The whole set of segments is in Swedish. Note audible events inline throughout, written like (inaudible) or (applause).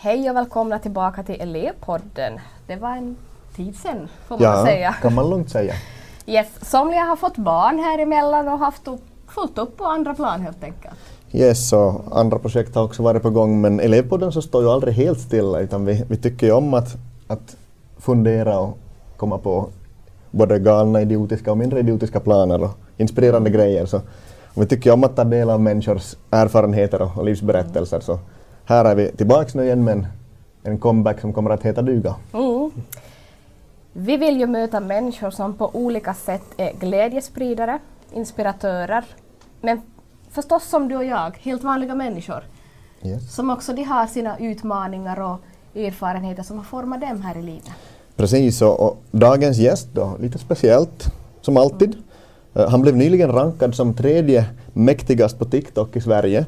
Hej och välkomna tillbaka till Elevpodden. Det var en tid sedan får man Ja, säga. kan man lugnt säga. Yes, somliga har fått barn här emellan och haft upp, fullt upp på andra plan helt enkelt. Yes, och andra projekt har också varit på gång men elevpodden så står ju aldrig helt stilla utan vi, vi tycker ju om att, att fundera och komma på både galna, idiotiska och mindre idiotiska planer och inspirerande grejer. Så, och vi tycker om att ta del av människors erfarenheter och, livsberättelser så här är vi tillbaks nu igen med en, comeback som kommer att heta duga. Mm. Vi vill ju möta människor som på olika sätt är glädjespridare, inspiratörer, men förstås som du och jag, helt vanliga människor, Yes. som också de har sina utmaningar och erfarenheter som har format dem här i livet. Precis, och, dagens gäst då, lite speciellt, som alltid. Eh, han blev nyligen rankad som tredje mäktigast på TikTok i Sverige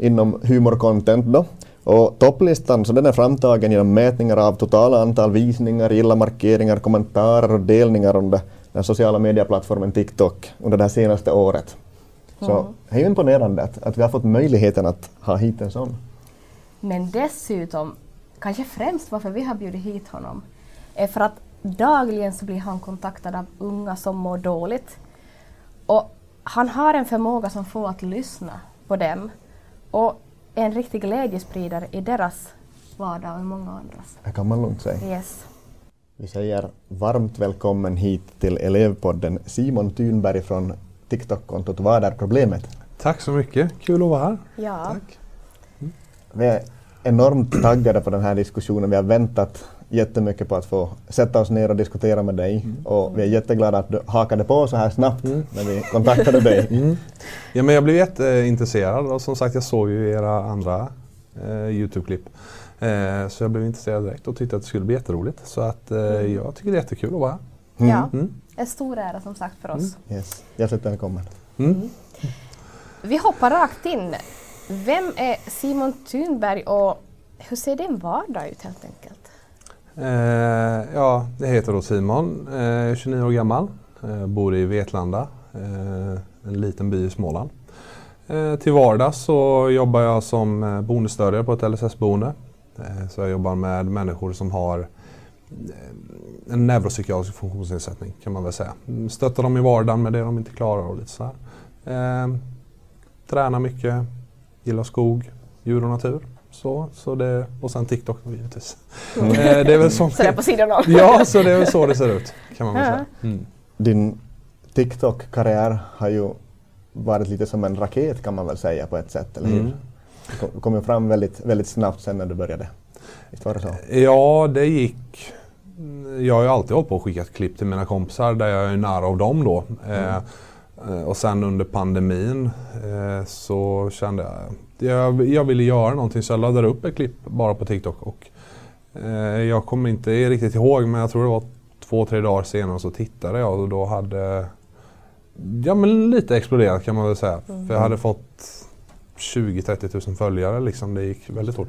inom humorcontent då. Och topplistan så den är framtagen genom mätningar av totala antal visningar, gilla-markeringar, kommentarer och delningar under den sociala medieplattformen TikTok under det här senaste året. Så det är ju imponerande att, att vi har fått möjligheten att ha hit en sån. Men dessutom, kanske främst varför vi har bjudit hit honom, är för att dagligen så blir han kontaktad av unga som mår dåligt. Och han har en förmåga som får att lyssna på dem och en riktig glädjespridare i deras vardag och i många andras. Det kan man lugnt säga. Yes. Vi säger varmt välkommen hit till elevpodden Simon Thunberg från TikTok-kontot Vad är problemet? Tack så mycket, kul att vara här. Ja. Tack. Vi är enormt taggade på den här diskussionen. Vi har väntat jättemycket på att få sätta oss ner och diskutera med dig och vi är jätteglada att du hakade på så här snabbt när vi kontaktade dig. (laughs) Mm. Ja, men jag blev jätteintresserad och som sagt jag såg ju era andra eh, Youtube-klipp. Eh, så jag blev intresserad direkt och tyckte att det skulle bli jätteroligt. Så att eh, jag tycker det är jättekul att vara här. ja. Mm. En stor ära som sagt för oss. Yes. Hjärtligt välkommen. Mm. Vi hoppar rakt in. Vem är Simon Thunberg och hur ser din vardag ut helt enkelt? Eh, ja, jag heter då Simon, eh, är 29 år gammal, eh, bor i Vetlanda, eh, en liten by i Småland. Eh, till vardags så jobbar jag som eh, boendestödjare på ett LSS-boende. Eh, så jag jobbar med människor som har eh, en neuropsykiatrisk funktionsnedsättning kan man väl säga. Stöttar dem i vardagen med det de inte klarar och lite sådär. Eh, tränar mycket, gillar skog, djur och natur. Så, så det, och sen TikTok då givetvis. Eh, det är väl så. Sådär på sidan om. Ja, så det är väl så det ser ut kan man väl säga. Mm. Din TikTok-karriär har ju varit lite som en raket kan man väl säga på ett sätt, eller hur? Mm. Du kom- ju fram väldigt, väldigt snabbt sen när du började. Visst var det så? Ja, det gick. Jag har ju alltid hållit på och skickat klipp till mina kompisar där jag är nära av dem då. Eh, eh, och sen under pandemin eh, så kände jag jag, jag ville göra någonting så jag laddade upp ett klipp bara på TikTok. Och, eh, jag kommer inte riktigt ihåg men jag tror det var två, tre dagar senare så tittade jag och då hade ja, men lite exploderat kan man väl säga. För jag hade fått 20-30 000 följare liksom. Det gick väldigt fort.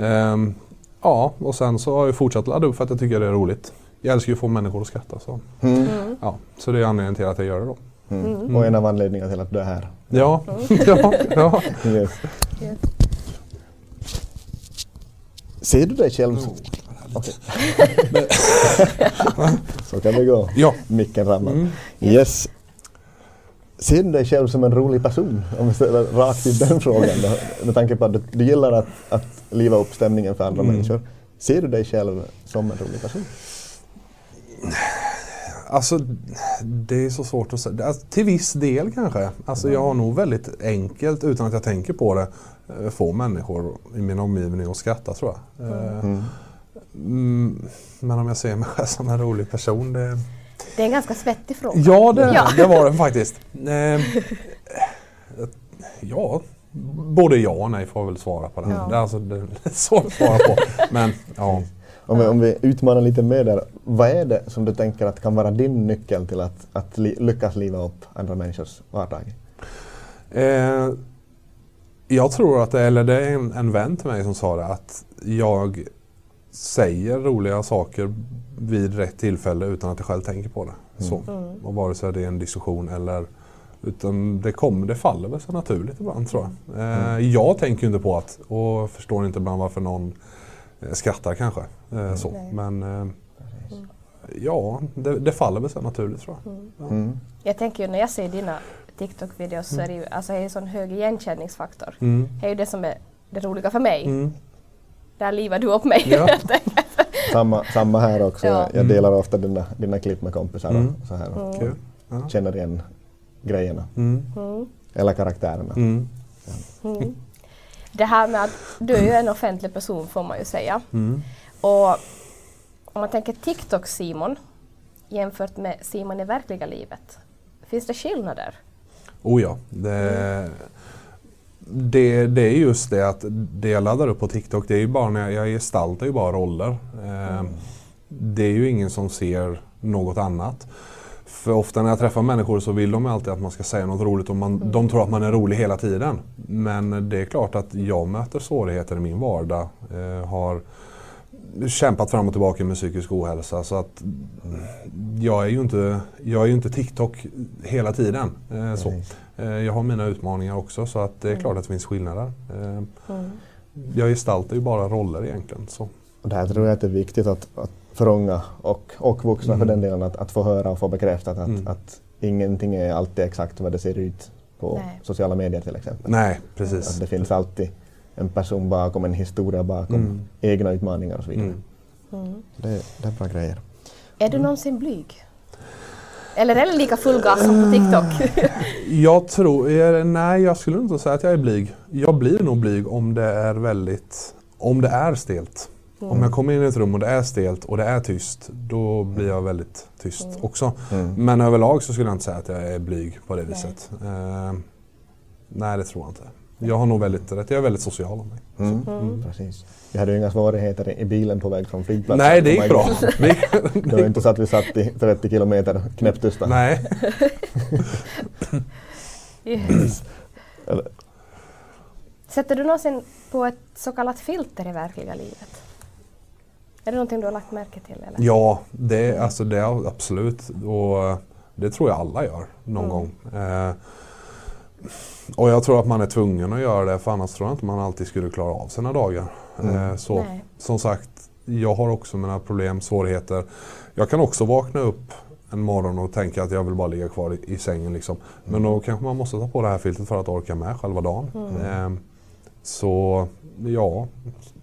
Ehm, ja, och sen så har jag fortsatt ladda upp för att jag tycker det är roligt. Jag älskar ju att få människor att skratta. Så, Mm. ja, så det är anledningen till att jag gör det då. Mm. Och en av anledningarna till att du är här. Ja, ja, ja. Yes. Yes. Ser du dig själv som... Okej. (laughs) (laughs) så kan det gå. ja. Micken ramlar. Mm. Yes. Ser du dig själv som en rolig person? Om vi ställer rakt till den frågan då. Med tanke på att du, du gillar att, att liva upp stämningen för andra Mm. människor. Ser du dig själv som en rolig person? Alltså, det är så svårt att säga. Alltså, till viss del kanske. Alltså, jag har nog väldigt enkelt, utan att jag tänker på det, eh, få människor i min omgivning att skratta tror jag. Eh, Mm. Mm, men om jag ser mig själv som en rolig person, det... Det är en ganska svettig fråga. Ja, det, Ja. det var den faktiskt. Eh, ja, både ja och nej får jag väl svara på den. Ja. Det är alltså det är svårt att svara på. Men ja, Om vi, om vi utmanar lite mer där. Vad är det som du tänker att kan vara din nyckel till att, att li, lyckas liva upp andra människors vardag? Eh, jag tror att det, eller det är en, en vän till mig som sa det, att jag säger roliga saker vid rätt tillfälle utan att jag själv tänker på det. Så. Mm. Och vare sig det är en diskussion eller Utan det kommer, det faller väl så naturligt ibland tror jag. Eh, jag tänker ju inte på att, och förstår inte ibland varför någon skrattar kanske. Eh, så. Nej. Men eh, ja, det, det faller väl så naturligt tror jag. Ja. Mm. Jag tänker ju när jag ser dina TikTok-videos så är det ju alltså, det är en sån hög igenkänningsfaktor. Mm. Det är ju det som är det roliga för mig. Mm. Där livar du upp mig Ja. (laughs) helt enkelt. Samma, samma här också. Ja. Jag, delar ofta dina, dina klipp med kompisar Mm. och så här. och. Ja. Känner igen grejerna. Mm. Mm. Eller karaktärerna. Mm. Mm. Det här med att du är ju en offentlig person får man ju säga. Mm. Och om man tänker TikTok-Simon jämfört med Simon i verkliga livet. Finns det skillnader? Oh ja. Det, det, det är just det att det jag laddar upp på TikTok, det är ju bara när jag, jag gestaltar ju bara roller. Eh, Det är ju ingen som ser något annat. För ofta när jag träffar människor så vill de alltid att man ska säga något roligt och man, de tror att man är rolig hela tiden. Men det är klart att jag möter svårigheter i min vardag. Eh, har kämpat fram och tillbaka med psykisk ohälsa. Så att jag är ju inte, jag är ju inte TikTok hela tiden. Eh, så. Eh, jag har mina utmaningar också så att det är klart att det finns skillnader. Eh, Mm. jag gestaltar ju bara roller egentligen. Så. Och det här tror jag att det är viktigt att, att för unga och, och vuxna för Mm. den delen att, att få höra och få bekräftat att, Mm. att ingenting är alltid exakt vad det ser ut på Nej. sociala medier till exempel. Nej, Att precis. det finns alltid en person bakom, en historia bakom, Mm. egna utmaningar och så vidare. Mm. Mm. Det, det är bra grejer. Är du någonsin blyg? Eller är det lika full gas som på TikTok? Jag tror, eh, nej jag skulle inte säga att jag är blyg. Jag blir nog blyg om det är väldigt, om det är stelt. Om jag kommer in i ett rum och det är stelt och det är tyst, då blir jag väldigt tyst också. Mm. Men överlag så skulle jag inte säga att jag är blyg på det viset. Eh, nej, det tror jag inte. Jag har nog väldigt rätt, jag är väldigt social av mig. Mm. Precis. Vi hade ju inga svårigheter i- bilen på väg från flygplatsen. Nej, det gick bra. Det var (laughs) inte så att vi satt i 30 kilometer knäpptysta. nej. Yes. Sätter du någonsin på ett så kallat filter i verkliga livet? Är det någonting du har lagt märke till? Eller? Ja, det, alltså det absolut. Och eh, det tror jag alla gör någon Mm. gång. Eh, och jag tror att man är tvungen att göra det för annars tror jag inte man alltid skulle klara av sina dagar. Mm. Eh, så Nej. som sagt, jag har också mina problem, svårigheter. Jag kan också vakna upp en morgon och tänka att jag vill bara ligga kvar i, i sängen. Liksom. Men då kanske man måste ta på det här filtret för att orka med själva dagen. Eh, så ja,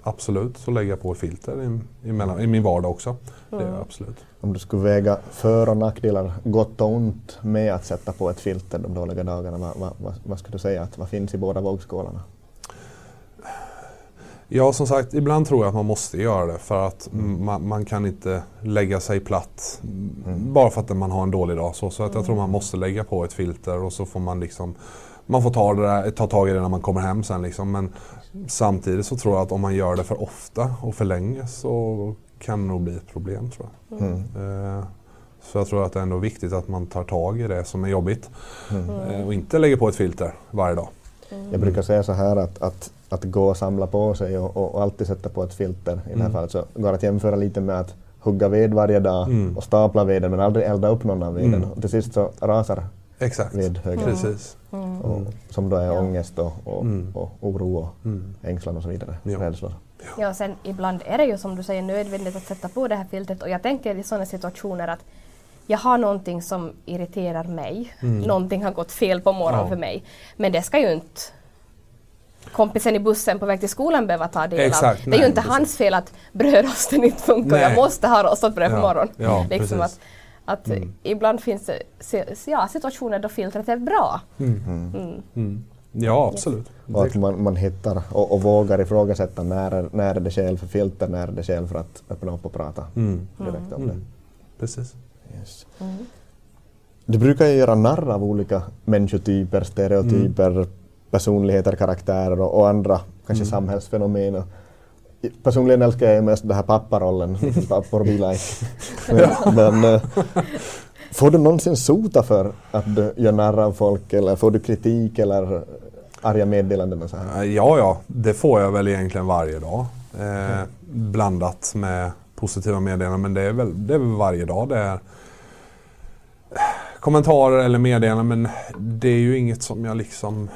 absolut så lägger jag på ett filter i, i, mellan, i min vardag också. Det gör jag absolut. Om du skulle väga för och nackdelar, gott och ont, med att sätta på ett filter de dåliga dagarna, vad, vad, vad, vad skulle du säga att vad finns i båda vågskålarna? Ja, som sagt, ibland tror jag att man måste göra det för att man, man kan inte lägga sig platt Mm. bara för att man har en dålig dag. Så, så att jag tror man måste lägga på ett filter och så får man liksom man får ta, där, ta tag i det när man kommer hem sen. Liksom. Men samtidigt så tror jag att om man gör det för ofta och för länge så kan det nog bli ett problem. tror jag. Mm. Eh, Så jag tror att det är ändå viktigt att man tar tag i det som är jobbigt Mm. eh, och inte lägger på ett filter varje dag. Jag brukar säga så här att, att, att gå och samla på sig och, och, och alltid sätta på ett filter i det här Mm. fallet så går att jämföra lite med att hugga ved varje dag Mm. och stapla veden men aldrig elda upp någon av veden. Mm. Och till sist så rasar Exakt, vedhögen. precis. Mm. Och, som då är Ja. ångest och, och, Mm. och oro och Mm. ängslan och så vidare. Ja. Rädslor. Ja, och sen ibland är det ju som du säger nödvändigt att sätta på det här filtret och jag tänker i sådana situationer att jag har någonting som irriterar mig. Mm. Någonting har gått fel på morgonen Ja. för mig. Men det ska ju inte kompisen i bussen på väg till skolan behöva ta del Exakt, av. Det är nej, ju inte precis. hans fel att brödrosten inte funkar. Nej. Jag måste ha rostbröd på Ja, morgonen. ja, liksom. Att, Mm. ibland finns det ja, situationer då filtret är bra. Mm. Mm. Mm. Ja, absolut. Och att man, man hittar och, och vågar ifrågasätta när, är- när är det skäl för filter, när är det skäl för att öppna upp och prata Mm. direkt om Mm. Precis. det. Yes. Mm. Du brukar ju göra narr av olika människotyper, stereotyper, personligheter, karaktärer och, och andra kanske Mm. samhällsfenomen. Personligen älskar jag mest den här papparollen, (laughs) pappor like. Men, men eh, får du någonsin sota för att du gör narr av folk eller får du kritik eller arga meddelanden och så här? Eh, Ja, ja, det får jag väl egentligen varje dag. Eh, blandat med positiva meddelanden, men det är väl, det är väl varje dag det är kommentarer eller meddelanden men det är ju inget som jag liksom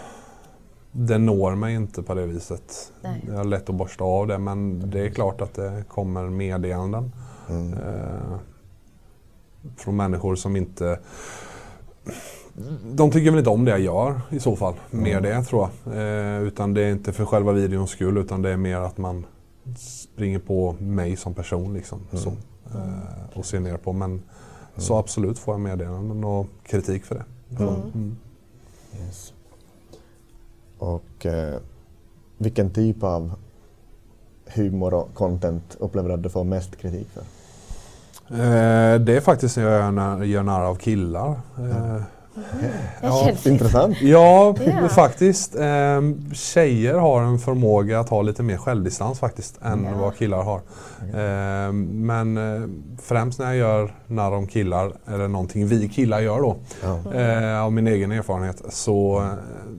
det når mig inte på det viset. Nej. Jag har lätt att borsta av det men det är klart att det kommer meddelanden. Mm. Eh, från människor som inte de tycker väl inte om det jag gör i så fall. Mer det tror jag. Eh, utan det är inte för själva videons skull utan det är mer att man springer på mig som person liksom. Så, eh, och ser ner på. Men så absolut får jag meddelanden och kritik för det. Mm. Yes. Och eh, vilken typ av humor och content upplever du att du får mest kritik för? Eh, det är faktiskt när jag gör, gör narr av killar. Eh, Det Ja, Intressant. Ja, Ja. faktiskt. Eh, tjejer har en förmåga att ha lite mer självdistans faktiskt än Ja. vad killar har. Eh, men eh, främst när jag gör narr om killar, eller någonting vi killar gör då, Ja. eh, av min egen erfarenhet, så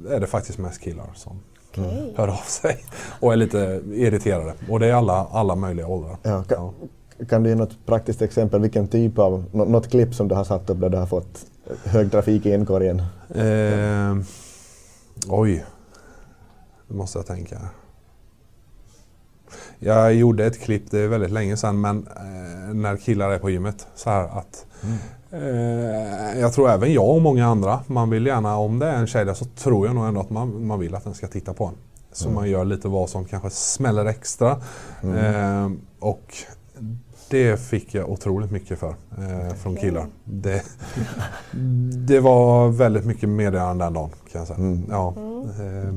eh, är det faktiskt mest killar som okej. hör av sig och är lite irriterade. Och det är alla, alla möjliga åldrar. Ja, kan, kan du ge något praktiskt exempel? Vilken typ av, nå- något klipp som du har satt upp där du har fått hög trafik i inkorgen? Eh, oj, nu måste jag tänka. Jag gjorde ett klipp, det är väldigt länge sedan, men eh, när killar är på gymmet. Så här att eh, Jag tror även jag och många andra, man vill gärna, om det är en tjej där så tror jag nog ändå att man, man vill att den ska titta på en. Så man gör lite vad som kanske smäller extra. Eh, och det fick jag otroligt mycket för eh, från killar. Det, det var väldigt mycket meddelanden den dagen kan jag säga. Mm. Ja, eh,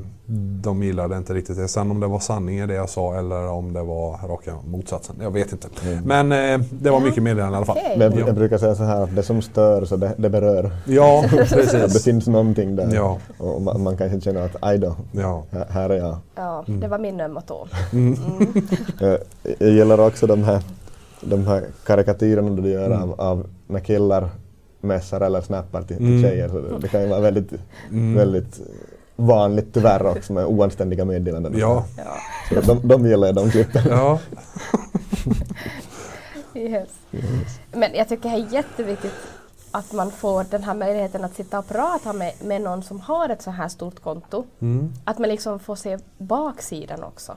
de gillade inte riktigt det. Sen om det var sanning i det jag sa eller om det var raka motsatsen. Jag vet inte. Men eh, det var mycket meddelanden i alla fall. Okej. Men jag, Ja. jag brukar säga så här det som stör så det, det berör. Ja, (laughs) Att det precis. finns någonting där. Ja. Och man, man kanske känner att aj då, Ja. här, här är jag. Ja, det var min ömma tå. (laughs) Eh, Jag gillar också de här, de här karikatyrerna du gör av, av när killar messar eller snappar till, till Mm. tjejer. Så det, det kan ju vara väldigt, Mm. väldigt vanligt tyvärr också med oanständiga meddelanden. Ja. Ja. Så de, de gillar jag, de klippen. Ja. Yes. Men jag tycker det är jätteviktigt att man får den här möjligheten att sitta och prata med, med någon som har ett så här stort konto. Mm. Att man liksom får se baksidan också.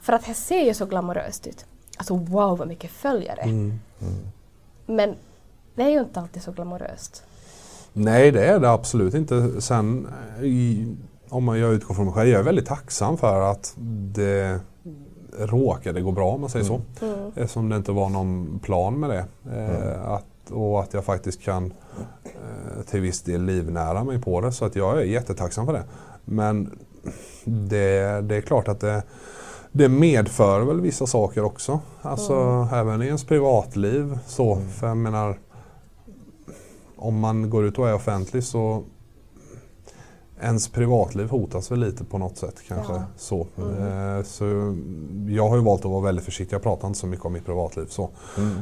För att det ser ju så glamoröst ut. Alltså wow vad mycket följare. Mm. Men det är ju inte alltid så glamoröst. Nej, det är det absolut inte. Sen eh, i, om man jag utgår från mig själv, jag är väldigt tacksam för att det råkade gå bra om man säger så. Mm. Eftersom det inte var någon plan med det. Eh, att, och att jag faktiskt kan eh, till viss del livnära mig på det. Så att jag är jättetacksam för det. Men det, det är klart att det, det medför väl vissa saker också. Alltså även i ens privatliv. Så, För jag menar, om man går ut och är offentlig så ens privatliv hotas väl lite på något sätt kanske. Ja. Så. Eh, så jag har ju valt att vara väldigt försiktig. Jag pratar inte så mycket om mitt privatliv. Så.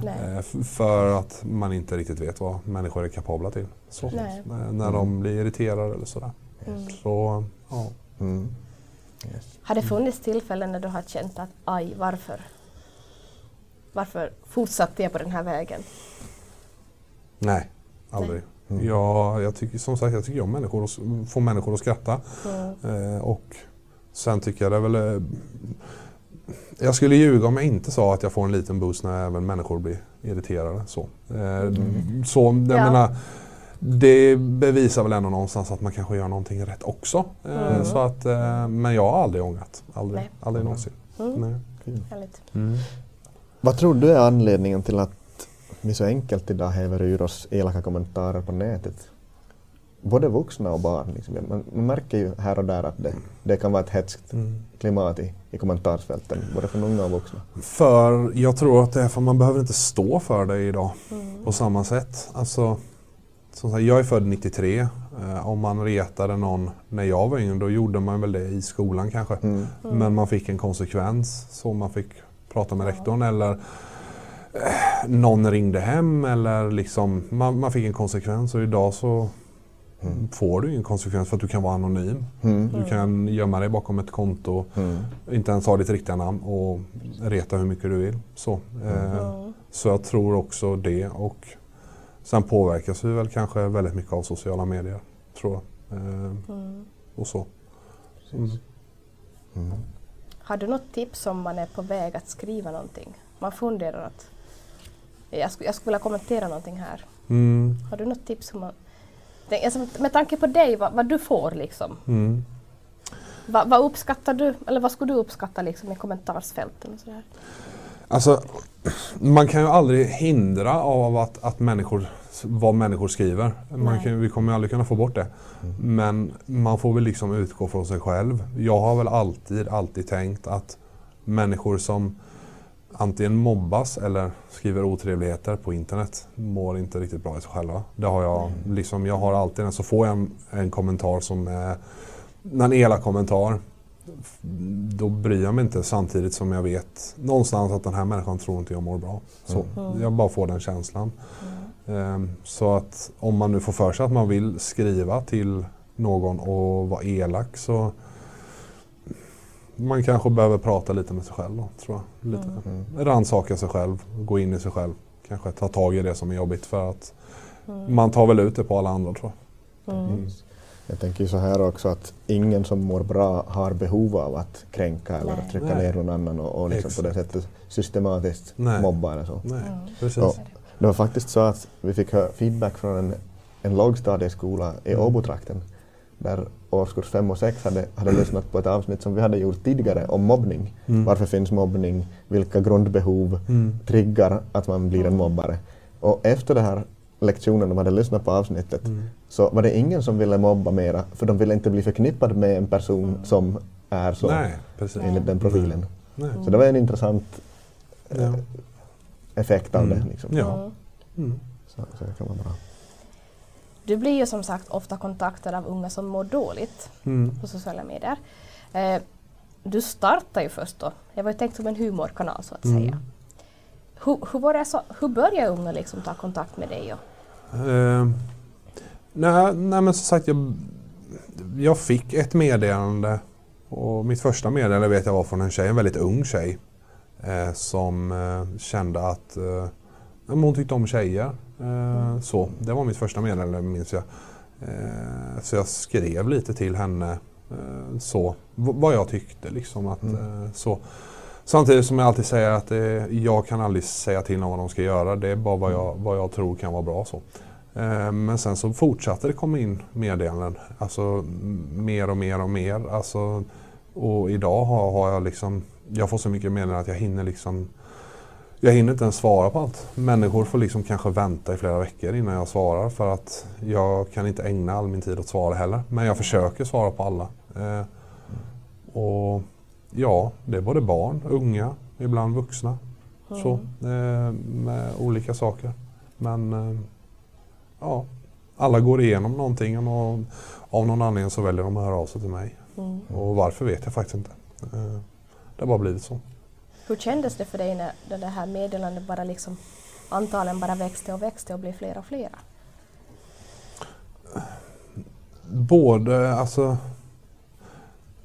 Nej. Eh, för att man inte riktigt vet vad människor är kapabla till. Så. Nej. Eh, När de blir irriterade eller sådär. Mm. Så, ja. Mm. Yes. Har det funnits tillfällen när du har känt att aj, varför? Varför fortsatte jag på den här vägen? Nej, aldrig. Jag, jag tycker som sagt jag tycker om människor och s- få människor att skratta. Mm. Eh, och sen tycker jag det är väl... Eh, jag skulle ljuga om jag inte sa att jag får en liten boost när även människor blir irriterade. Så, eh, så jag Ja. menar, det bevisar väl ändå någonstans att man kanske gör någonting rätt också. Eh, Mm. så att, eh, men jag har aldrig ångat. Aldrig, Nej. aldrig någonsin. Mm. Nej. Härligt. Vad tror du är anledningen till att vi så enkelt idag häver ur oss elaka kommentarer på nätet? Både vuxna och barn. Liksom. Man, man märker ju här och där att det, det kan vara ett hetskt Mm. klimat i, i kommentarsfälten, både från unga och vuxna. För jag tror att det är för man behöver inte stå för det idag Mm. på samma sätt. Alltså, som sagt, jag är född 93. Eh, om man retade någon när jag var yngre då gjorde man väl det i skolan kanske. Mm. Men man fick en konsekvens så man fick prata med rektorn eller eh, någon ringde hem eller liksom man, man fick en konsekvens och idag så får du ingen konsekvens för att du kan vara anonym. Mm. Du kan gömma dig bakom ett konto, Mm. inte ens ha ditt riktiga namn och reta hur mycket du vill. Så, eh, Mm. så jag tror också det och Sen påverkas vi väl kanske väldigt mycket av sociala medier, tror jag. Eh, Mm. och så. Mm. Mm. Har du något tips om man är på väg att skriva någonting? Man funderar att jag skulle, jag skulle vilja kommentera någonting här. Mm. Har du något tips? Hur man, alltså, med tanke på dig, vad, vad du får liksom. Mm. Vad, vad uppskattar du, eller vad skulle du uppskatta liksom i kommentarsfälten? Och sådär? Alltså, man kan ju aldrig hindra av att, att människor, vad människor skriver. Man kan, vi kommer ju aldrig kunna få bort det. Men man får väl liksom utgå från sig själv. Jag har väl alltid, alltid tänkt att människor som antingen mobbas eller skriver otrevligheter på internet mår inte riktigt bra i sig själva. Det har jag, liksom, jag har alltid, så får jag en, en kommentar som är en elak kommentar då bryr jag mig inte samtidigt som jag vet någonstans att den här människan tror inte jag mår bra. Så, Mm. Jag bara får den känslan. Ehm, Så att om man nu får för sig att man vill skriva till någon och vara elak så man kanske behöver prata lite med sig själv då, tror jag. Lite. Mm. Rannsaka sig själv, gå in i sig själv. Kanske ta tag i det som är jobbigt för att Mm. man tar väl ut det på alla andra tror jag. Jag tänker så här också att ingen som mår bra har behov av att kränka eller Nej. att trycka Nej. ner någon annan och, och liksom på det sättet systematiskt Nej. mobba eller så. Nej, Mm. Ja. Det var faktiskt så att vi fick feedback från en, en lågstadieskola i Mm. Åbotrakten där årskurs 5 och 6 hade, hade lyssnat på ett avsnitt som vi hade gjort tidigare om mobbning. Mm. Varför finns mobbning? Vilka grundbehov Mm. triggar att man blir en mobbare? Och efter den här lektionen de hade lyssnat på avsnittet Mm. Så var det ingen som ville mobba mera för de ville inte bli förknippad med en person som är så Nej, precis. enligt den profilen. Nej. Så det var en intressant eh, effekt av Mm. det. Liksom. Ja. Mm. Mm. Så, så det kan vara bra. Du blir ju som sagt ofta kontaktad av unga som mår dåligt Mm. på sociala medier. Eh, du startade ju först då, det var ju tänkt som en humorkanal så att Mm. säga. Hur, hur, var det så, hur började unga liksom ta kontakt med dig? Och, Eh, nej, nej men som sagt jag, jag fick ett meddelande och mitt första meddelande vet jag var från en tjej, en väldigt ung tjej eh, som eh, kände att eh, hon tyckte om tjejer. Eh, så, det var mitt första meddelande minns jag. Eh, så jag skrev lite till henne eh, så, vad jag tyckte liksom. Att, Mm. eh, så. Samtidigt som jag alltid säger att jag kan aldrig säga till någon vad de ska göra. Det är bara vad jag, vad jag tror kan vara bra. så. Eh, Men sen så fortsatte det komma in meddelanden. Alltså mer och mer och mer. Alltså, och idag har, har jag liksom, jag får så mycket meddelanden att jag hinner liksom jag hinner inte ens svara på allt. Människor får liksom kanske vänta i flera veckor innan jag svarar för att jag kan inte ägna all min tid åt svara heller. Men jag försöker svara på alla. Eh, och ja, det är både barn, unga, ibland vuxna. Så, eh, med olika saker. Men eh, ja, alla går igenom någonting och av någon anledning så väljer de att höra av sig till mig. mm. Och varför vet jag faktiskt inte. Eh, det har bara blivit så. Hur kändes det för dig när det här meddelandet bara liksom antalen bara växte och växte och blev fler och flera? Både, alltså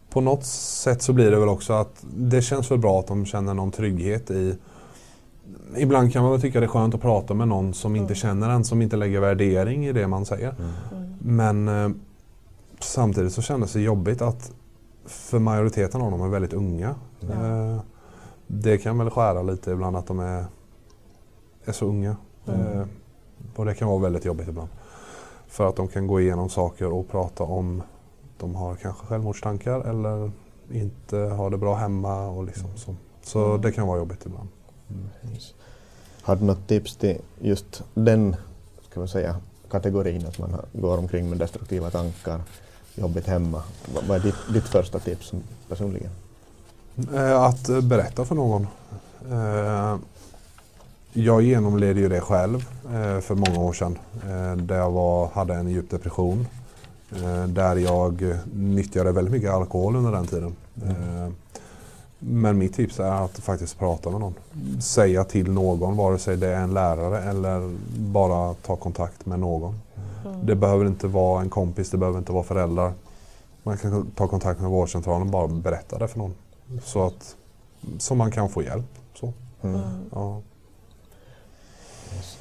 på något sätt så blir det väl också att det känns väl bra att de känner någon trygghet i Ibland kan man väl tycka det är skönt att prata med någon som inte Mm. känner en, som inte lägger värdering i det man säger. Mm. Men eh, samtidigt så kändes det jobbigt att för majoriteten av dem är väldigt unga. Eh, det kan väl skära lite ibland att de är, är så unga. Mm. Eh, och det kan vara väldigt jobbigt ibland. För att de kan gå igenom saker och prata om de har kanske självmordstankar eller inte har det bra hemma och liksom så. Så Mm. det kan vara jobbigt ibland. Har du något tips till just den ska man säga, kategorin att man går omkring med destruktiva tankar, jobbigt hemma? Vad är ditt, ditt första tips personligen? Eh, Att berätta för någon. Eh, Jag genomled ju det själv eh, för många år sedan. Där jag var, hade en djup depression. Där jag nyttjade väldigt mycket alkohol under den tiden. Eh, Men mitt tips är att faktiskt prata med någon. Säga till någon, vare sig det är en lärare eller bara ta kontakt med någon. Mm. Det behöver inte vara en kompis, det behöver inte vara föräldrar. Man kan ta kontakt med vårdcentralen och bara berätta det för någon. Så att så man kan få hjälp. Så, Mm. Mm. ja.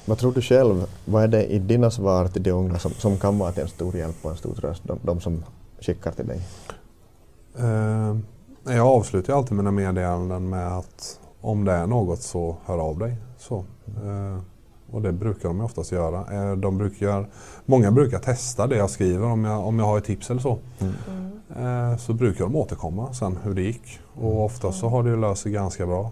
Vad tror du själv, vad är det i dina svar till de unga som, som kan vara till en stor hjälp och en stor tröst, de, de som skickar till dig? Eh, jag avslutar alltid mina meddelanden med att om det är något så hör av dig. Så. Eh, och det brukar de oftast göra. Eh, de brukar, många brukar testa det jag skriver om jag, om jag har ett tips eller så. Eh, så brukar de återkomma sen hur det gick. Och ofta så har det löst sig ganska bra.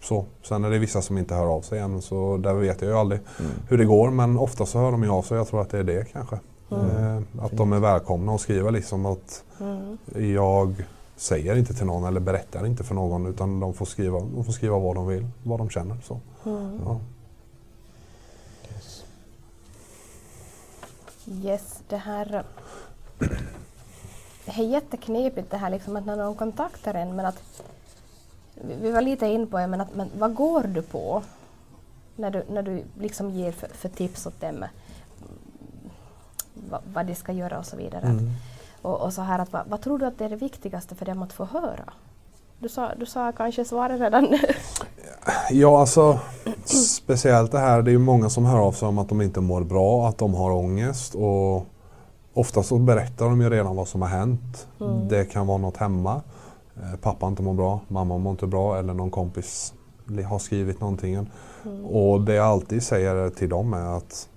Så. Sen är det vissa som inte hör av sig än så där vet jag ju aldrig hur det går. Men ofta så hör de ju av sig. Jag tror att det är det kanske. Eh, att de är välkomna och skriva liksom att jag säger inte till någon eller berättar inte för någon utan de får skriva, de får skriva vad de vill, vad de känner. Så. Ja. Yes, det här... (clears throat) Det är jätteknepigt det här liksom att när någon kontaktar en men att vi vi var lite in på det, men, att, men vad går du på när du, när du liksom ger för, för tips åt dem vad, vad de ska göra och så vidare. Mm. Och, och så här att vad, vad tror du att det är det viktigaste för dem att få höra? Du sa, du sa kanske svaret redan nu. (laughs) Ja, alltså speciellt det här, det är ju många som hör av sig om att de inte mår bra, att de har ångest och ofta så berättar de ju redan vad som har hänt. Det kan vara något hemma, eh, pappa inte mår bra, mamma mår inte bra eller någon kompis har skrivit någonting. Och det jag alltid säger till dem är att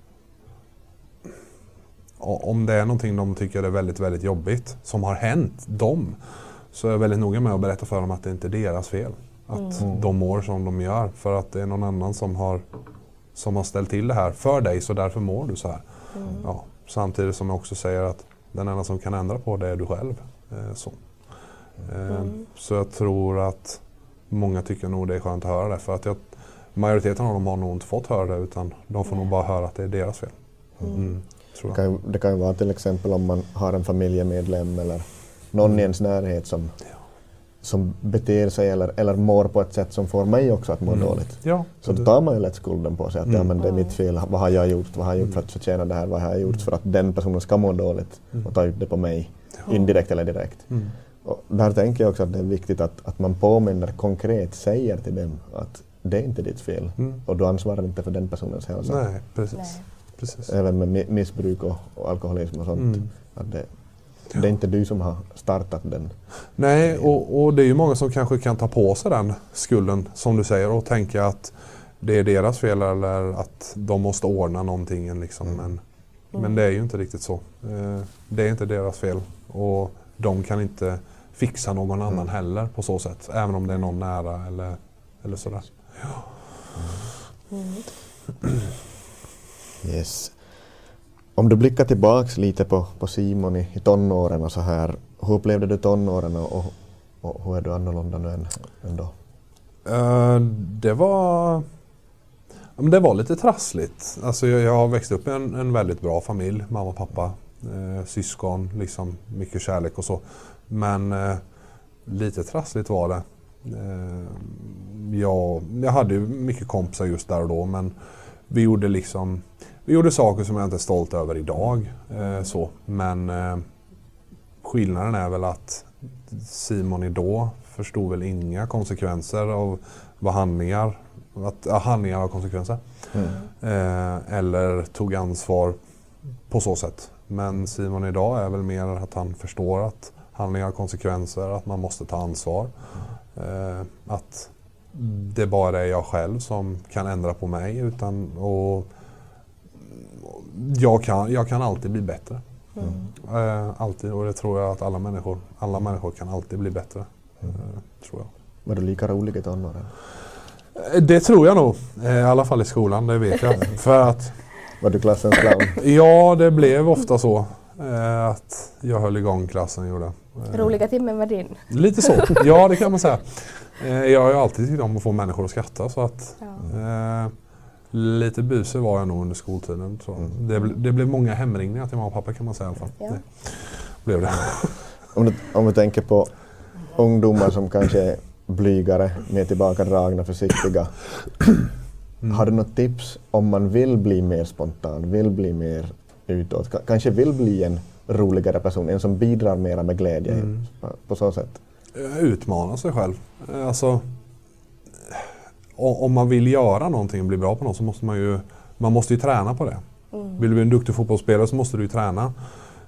om det är någonting de tycker är väldigt, väldigt jobbigt som har hänt dem så är jag väldigt noga med att berätta för dem att det inte är deras fel. Att de mår som de gör för att det är någon annan som har, som har ställt till det här för dig så därför mår du så här. Ja, samtidigt som jag också säger att den enda som kan ändra på det är du själv. Eh, så. Eh, så jag tror att många tycker nog det är skönt att höra det för att jag, majoriteten av dem har nog inte fått höra det utan de får nog bara höra att det är deras fel. Mm, tror Det jag. kan, ju- det kan ju vara till exempel om man har en familjemedlem eller någon i ens närhet som, som beter sig eller, eller mår på ett sätt som får mig också att må dåligt. Ja, Så då tar man ju lätt skulden på sig att ja, men det är mitt fel, vad har jag gjort, vad har jag gjort för att förtjäna det här, vad har jag gjort för att den personen ska må dåligt och ta ut det på mig, indirekt eller direkt. Mm. Och där tänker jag också att det är viktigt att, att man påminner konkret, säger till dem att det är inte ditt fel Mm. och du ansvarar inte för den personens hälsa. Nej, precis. Nej. Precis. Även med mi- missbruk och, och alkoholism och sånt. Mm. Att det, det är inte du som har startat den. Nej, och, och det är ju många som kanske kan ta på sig den skulden som du säger och tänka att det är deras fel eller att de måste ordna någonting. Liksom. Men, men det är ju inte riktigt så. Eh, Det är inte deras fel och de kan inte fixa någon annan heller på så sätt. Även om det är någon nära eller, eller sådär. Yes. Om du blickar tillbaks lite på, på Simon i, i tonåren och så här. Hur upplevde du tonåren och, och, och hur är du annorlunda nu än, än då? Uh, Det var, ja, men det var lite trassligt. Alltså jag, jag har växt upp i en, en väldigt bra familj. Mamma, pappa, eh, syskon, liksom mycket kärlek och så. Men eh, lite trassligt var det. Eh, jag, jag hade ju mycket kompisar just där och då men vi gjorde liksom vi gjorde saker som jag inte är stolt över idag. Eh, så. Men eh, skillnaden är väl att Simon idag förstod väl inga konsekvenser av vad handlingar, att ja, handlingar har konsekvenser. Eh, eller tog ansvar på så sätt. Men Simon idag är väl mer att han förstår att handlingar har konsekvenser, att man måste ta ansvar. Eh, att det bara är jag själv som kan ändra på mig. Utan, och jag, kan, jag kan alltid bli bättre. Eh, alltid, och det tror jag att alla människor, alla människor kan alltid bli bättre. Eh, tror jag. Var du lika rolig i tonåren? Eh, Det tror jag nog. Eh, I alla fall i skolan, det vet jag. (laughs) För att, Var du klassens clown? ja det blev ofta så. Att jag höll igång klassen gjorde. Roliga timmen var din. Lite så, (laughs) ja det kan man säga. Jag har ju alltid tyckt om att få människor att skratta så att Ja. Lite busig var jag nog under skoltiden. Så. Det, ble- det blev många hemringningar till mamma och pappa kan man säga i alla fall. Ja. Det blev det. (laughs) Om du, om du tänker på ungdomar som kanske är blygare, mer tillbakadragna, försiktiga. Har du något tips om man vill bli mer spontan, vill bli mer utåt, ka- kanske vill bli en roligare person, en som bidrar mera med glädje på, på så sätt? Utmana sig själv. Alltså, om man vill göra någonting och bli bra på något så måste man ju, man måste ju träna på det. Vill du bli en duktig fotbollsspelare så måste du ju träna.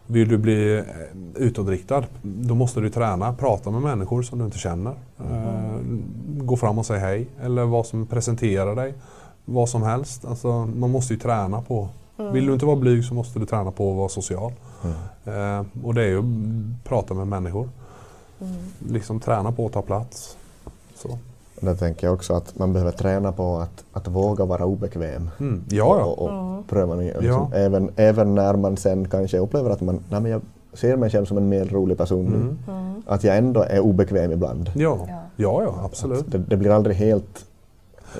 Vill du bli eh, utåtriktad, då måste du träna. Prata med människor som du inte känner. Eh, gå fram och säga hej. Eller vad som presenterar dig. Vad som helst. Alltså, man måste ju träna på. Vill du inte vara blyg så måste du träna på att vara social. Eh, och det är ju att prata med människor. Liksom träna på att ta plats. Så. Där tänker jag också att man behöver träna på att, att våga vara obekväm. Mm. Ja, ja. Och, och pröva nya. Liksom. Ja. Även, även när man sen kanske upplever att man, nej men jag ser mig själv som en mer rolig person nu. Mm. Att jag ändå är obekväm ibland. Ja, Ja. ja, ja absolut. Det, det blir aldrig helt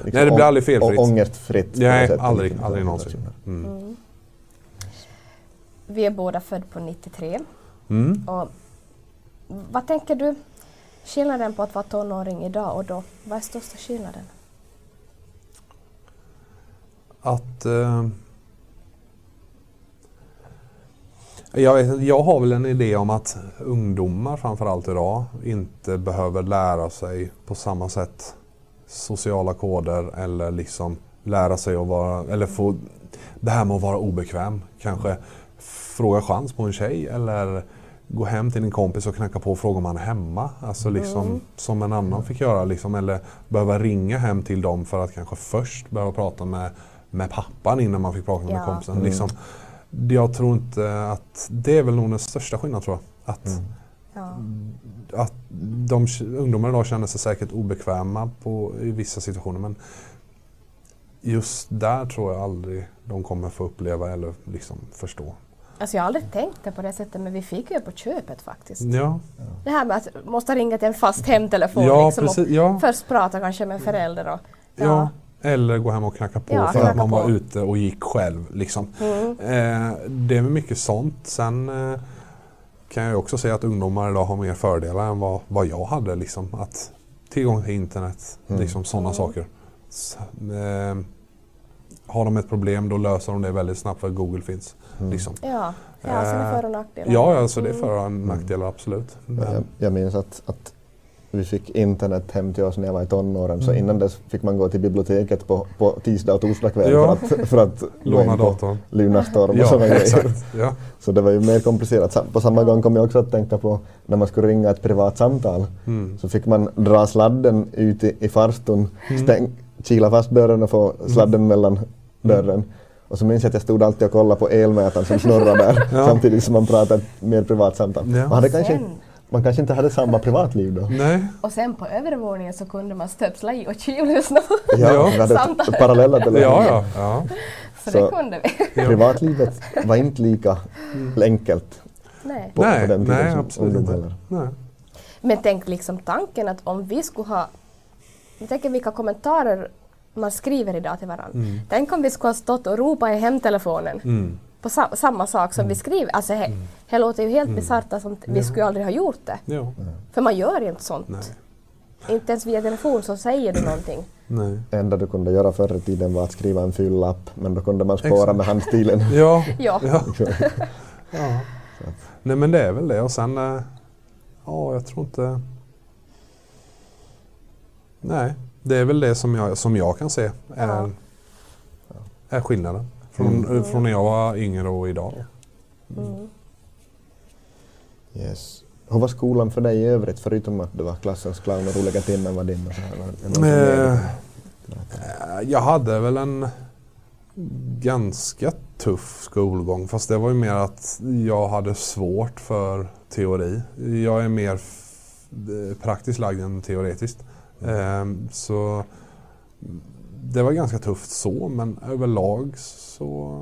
liksom, Nej, det blir aldrig felfritt. Och ångestfritt. Nej, sätt. aldrig, Liksom, aldrig någonsin. Mm. Vi är båda födda på 93. Mm. Och vad tänker du skillnaden på att vara tonåring idag och då? Vad är största skillnaden? Att... Eh, jag, vet, jag har väl en idé om att ungdomar framförallt idag inte behöver lära sig på samma sätt sociala koder eller liksom lära sig att vara, eller få det här med att vara obekväm. Kanske fråga chans på en tjej eller gå hem till en kompis och knacka på och fråga om han är hemma. Alltså liksom som en annan fick göra. Liksom, eller behöva ringa hem till dem för att kanske först behöva prata med, med pappan innan man fick prata med Ja. kompisen. Liksom, jag tror inte att det är väl nog den största skillnaden tror jag. Att, Ja. att de ungdomar idag känner sig säkert obekväma på, i vissa situationer men just där tror jag aldrig de kommer få uppleva eller liksom förstå. Alltså jag har aldrig tänkt det på det sättet men vi fick ju på köpet faktiskt. Ja, Det här med att måste ringa till en fast hemtelefon ja liksom precis. och Ja, först prata kanske med en förälder och ja. Eller gå hem och knacka på Ja, för knacka att man var på. ute och gick själv. Liksom. Mm. Eh, det är mycket sånt. Sen eh, kan jag också säga att ungdomar idag har mer fördelar än vad, vad jag hade. Liksom. Att tillgång till internet, Mm. liksom sådana saker. S- eh, har de ett problem då löser de det väldigt snabbt för att Google finns. Liksom. Ja, ja sen är Eh, för och nackdelar. Ja, alltså det är Mm. för och nackdelar absolut. Men, Jag, jag minns att, att vi fick internet hem till oss när jag var i tonåren så Mm. innan dess fick man gå till biblioteket på, på tisdag och torsdag kväll Ja. för att, för att (laughs) Låna datorn. Lunarstorm och Ja, sådana (laughs) grejer. Ja. Så det var ju mer komplicerat. På samma gång kom jag också att tänka på när man skulle ringa ett privat samtal Mm. så fick man dra sladden ut i, i farstun, stäng, kila fast dörren och få sladden mellan dörren. Och så minns jag att jag stod alltid och kollade på elmätaren som snurrade där (laughs) Ja. samtidigt som man pratade mer privat samtal. Ja. Man, hade kanske, Sen- man kanske inte hade samma privatliv då. Nej, Och sen på övervåningen så kunde man stöpsla i och tjuvlyssna. (laughs) Ja. vi hade parallella telefoner. ja. ja. Så, Så- det kunde vi. Ja. Privatlivet var inte lika enkelt Nej. på, Nej, på den tiden nej som absolut ungdom inte. heller. Nej. Men tänk liksom tanken att om vi skulle ha... Jag tänker vilka kommentarer man skriver idag till varandra. Mm. Tänk om vi skulle ha stått och ropat i hemtelefonen Mm. på sa- samma sak som vi skriver. Alltså det det låter ju helt bisarrt att sånt, vi skulle aldrig ha gjort det. Ja. För man gör ju inte sånt. Nej. Inte ens via telefon så säger du någonting. Nej. Det enda du kunde göra förr i tiden var att skriva en fyll lapp men då kunde man spåra Exakt. med handstilen. (laughs) Ja. Ja. ja. (laughs) ja. Nej men det är väl det och sen... eh, Ja, jag tror inte... Nej, det är väl det som jag, som jag kan se är, Ja. är skillnaden. Från, Mm. från när jag var yngre och idag. Mm. Yes. Hur var skolan för dig i övrigt förutom att du var klassens clown och roliga timmen var din? Och så här? Eh? Eh, Jag hade väl en ganska tuff skolgång fast det var ju mer att jag hade svårt för teori. Jag är mer eh, praktiskt lagd än teoretiskt. Ehm, Så det var ganska tufft så men överlag så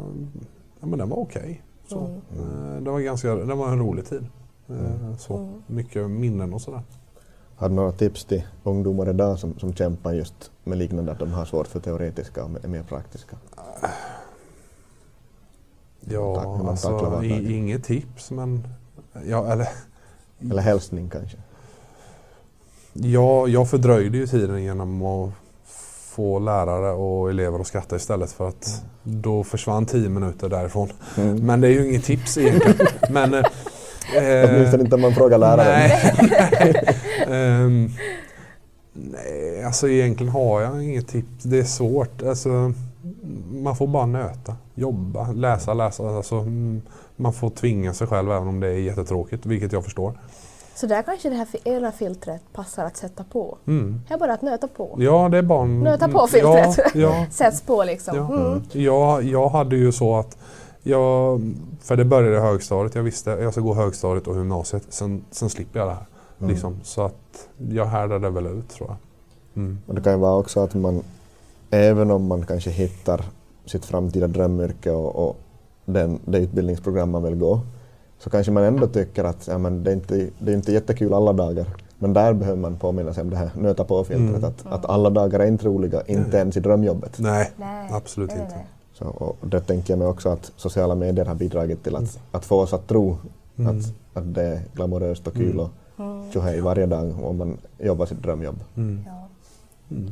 ja, men den var okej. Så, eh, Det var ganska, det var en rolig tid. Eh, Så, Mycket minnen och sådär. Har du några tips till ungdomar idag som, som kämpar just med liknande att de har svårt för teoretiska och är mer praktiska? Tack, Ja, tacklar alltså inget tips men ja, eller Eller hälsning kanske? Ja, jag fördröjde ju tiden genom att få lärare och elever att skratta istället för att då försvann tio minuter därifrån. Mm. Men det är ju inget tips egentligen. (laughs) Men, eh, Åtminstone inte om man frågar läraren. nej, nej. (laughs) (laughs) Nej, Nej, alltså egentligen har jag inget tips. Det är svårt. Alltså, man får bara nöta, jobba, läsa, läsa. Alltså, mm, man får tvinga sig själv även om det är jättetråkigt, vilket jag förstår. Så där kanske det här ena filtret passar att sätta på. Mm. Det är bara att nöta på. Ja, det är bara... Nöta på filtret. Ja, ja, (laughs) Sätts på liksom. Ja. Mm. Jag, jag hade ju så att jag, för det började i högstadiet, jag visste jag ska gå högstadiet och gymnasiet, sen, sen slipper jag det här. Mm. Liksom, så att jag härdade väl ut tror jag. Mm. Och det kan ju vara också att man, även om man kanske hittar sitt framtida drömyrke och, och den, det utbildningsprogram man vill gå, så kanske man ändå tycker att ja, men det, är inte, det är inte jättekul alla dagar. Men där behöver man påminna sig om det här nöta på-filtret, Mm. att, att alla dagar är inte roliga, inte ens i drömjobbet. Nej, Nej, absolut nej, inte. nej. Så, och det tänker jag mig också att sociala medier har bidragit till att, att få oss att tro Mm. att, att det är glamoröst och kul Mm. och Mm. tjohej varje dag om man jobbar sitt drömjobb. Mm. Ja. Mm.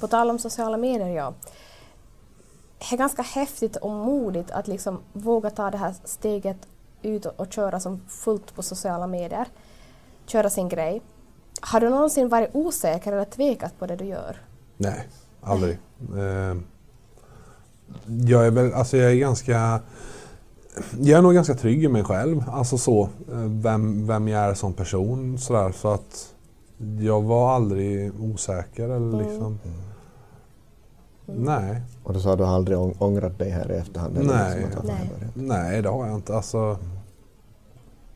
På tal om sociala medier, ja. Det är ganska häftigt och modigt att liksom våga ta det här steget ut och, och köra som fullt på sociala medier. Köra sin grej. Har du någonsin varit osäker eller tvekat på det du gör? Nej, aldrig. Eh, jag är väl, alltså jag är ganska jag är nog ganska trygg i mig själv, alltså så, eh, vem, vem jag är som person sådär så att jag var aldrig osäker eller Mm. Nej, Och du sa du aldrig ång- ångrat dig här i efterhand? eller Nej. liksom att det här Nej. nej det har jag inte. Alltså,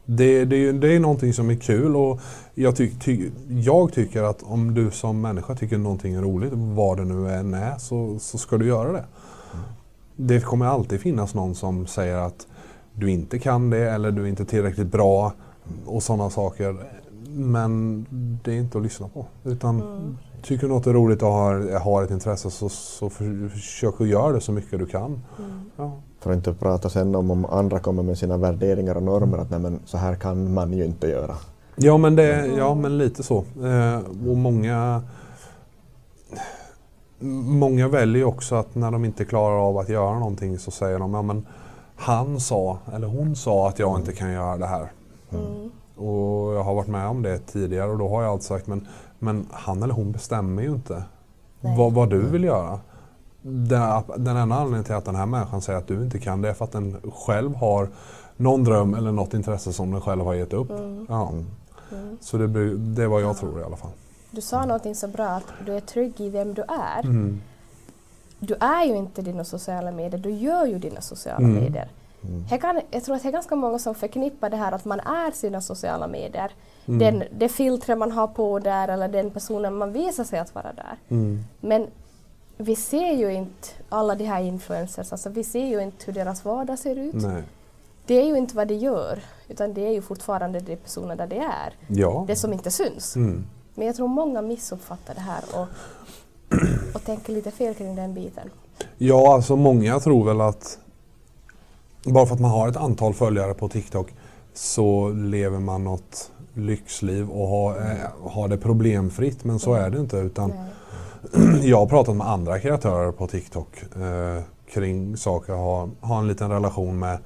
det, det, det är någonting som är kul och jag, ty, ty, jag tycker att om du som människa tycker någonting är roligt, vad det nu än är, så, så ska du göra det. Det kommer alltid finnas någon som säger att du inte kan det eller du är inte tillräckligt bra och sådana saker. Men det är inte att lyssna på. Utan Mm. Tycker något är roligt och har, har ett intresse så, så för, försök att göra det så mycket du kan. Mm. Ja. För att inte prata sen om, om andra kommer med sina värderingar och normer att nej, men så här kan man ju inte göra. Ja men, det, ja, men lite så. Eh, och många, många väljer också att när de inte klarar av att göra någonting så säger de ja, men han sa, eller hon sa att jag inte kan göra det här. Mm. Och jag har varit med om det tidigare och då har jag alltid sagt men, men han eller hon bestämmer ju inte vad, vad du vill göra. Den, den enda anledningen till att den här människan säger att du inte kan det är för att den själv har någon dröm eller något intresse som den själv har gett upp. Mm. Ja. Mm. Så det, blir- det är vad jag tror i alla fall. Du sa någonting så bra att du är trygg i vem du är. Mm. Du är ju inte dina sociala medier, du gör ju dina sociala Mm. medier. Här kan, jag tror att det är ganska många som förknippar det här att man är sina sociala medier. Mm. Den, det filtret man har på där eller den personen man visar sig att vara där. Mm. Men vi ser ju inte alla de här influencers, alltså vi ser ju inte hur deras vardag ser ut. Nej. Det är ju inte vad de gör, utan det är ju fortfarande de personer där de är. Ja. Det som inte syns. Mm. Men jag tror många missuppfattar det här och, och tänker lite fel kring den biten. Ja, alltså många tror väl att bara för att man har ett antal följare på TikTok så lever man något lyxliv och har, eh, har det problemfritt. Men så är det inte. Utan (clears throat) jag har pratat med andra kreatörer på TikTok eh, kring saker jag har, har en liten relation med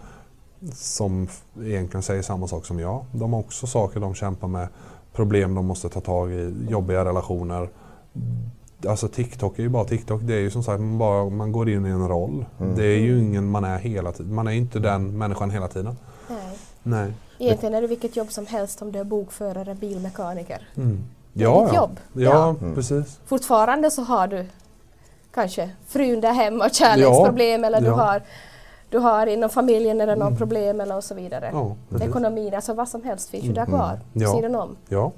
som egentligen säger samma sak som jag. De har också saker de kämpar med, problem de måste ta tag i, jobbiga relationer. Alltså TikTok är ju bara TikTok. Det är ju som sagt man, bara, man går in i en roll. Mm. Det är ju ingen man är hela tiden. Man är inte den människan hela tiden. Nej. Nej. Egentligen är det vilket jobb som helst om du är bokförare, bilmekaniker. Mm. Det är Ja, ditt ja. jobb. Ja, Ja. Mm. precis. Fortfarande så har du kanske frun där hemma och kärleksproblem eller du, ja. har, du har inom familjen eller något Mm. problem eller och så vidare. Ja, precis. Ekonomin, alltså vad som helst finns ju där Mm. kvar, Ja. sidan om. Ja.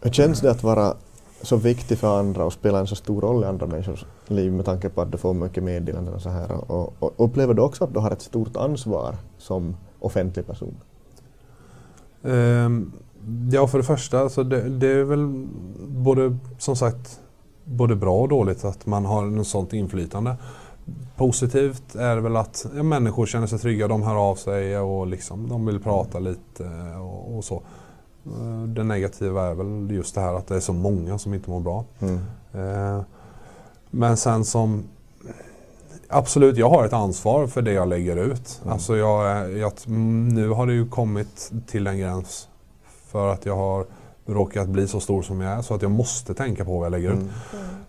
Hur känns det att vara så viktig för andra och spela en så stor roll i andra människors liv med tanke på att du får mycket meddelanden och så här? Och, och upplever du också att du har ett stort ansvar som offentlig person? Ehm, ja, för det första så det, det är väl både som sagt både bra och dåligt att man har något sånt inflytande. Positivt är väl att ja, människor känner sig trygga, de hör av sig och liksom, de vill prata lite och, och så. Eh, Det negativa är väl just det här att det är så många som inte mår bra. Mm. Eh, Men sen som Absolut, jag har ett ansvar för det jag lägger ut. Mm. Alltså jag, är- jag, nu har det ju kommit till en gräns för att jag har råkat bli så stor som jag är så att jag måste tänka på vad jag lägger ut. Mm.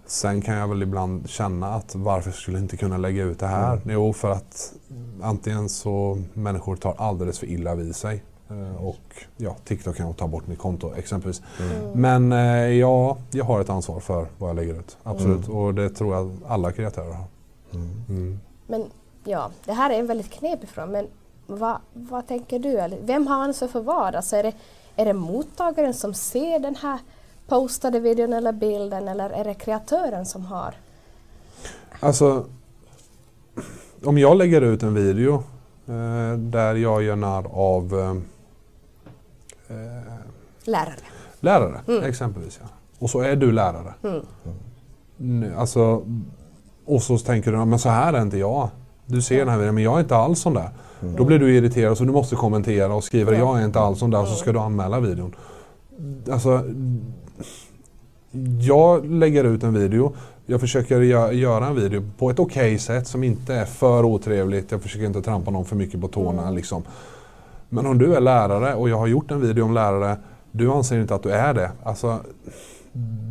Sen kan jag väl ibland känna att varför skulle jag inte kunna lägga ut det här? Mm. Jo, för att antingen så människor tar alldeles för illa vid sig eh, och ja, TikTok kan ta bort mitt konto exempelvis. Mm. Men eh, ja, jag har ett ansvar för vad jag lägger ut. Absolut. Mm. Och det tror jag alla kreatörer har. Mm. Men ja, det här är en väldigt knepig fråga, men vad, vad tänker du? Eller Vem har ansvar för vad? Alltså är, det, är det mottagaren som ser den här postade videon eller bilden eller är det kreatören som har? Alltså, om jag lägger ut en video eh, där jag gör narr av eh, eh, Lärare. lärare, Mm. exempelvis. Ja. Och så är du lärare. Mm. Alltså, och så tänker du, men så här är inte jag. Du ser den här videon, men jag är inte alls sån där. Då blir du irriterad så du måste kommentera och skriva, Ja. jag är inte alls sån där, så ska du anmäla videon. Alltså, jag lägger ut en video. Jag försöker gö- göra en video på ett okej sätt som inte är för otrevligt. Jag försöker inte trampa någon för mycket på tårna. Mm. Liksom. Men om du är lärare och jag har gjort en video om lärare, du anser inte att du är det. Alltså,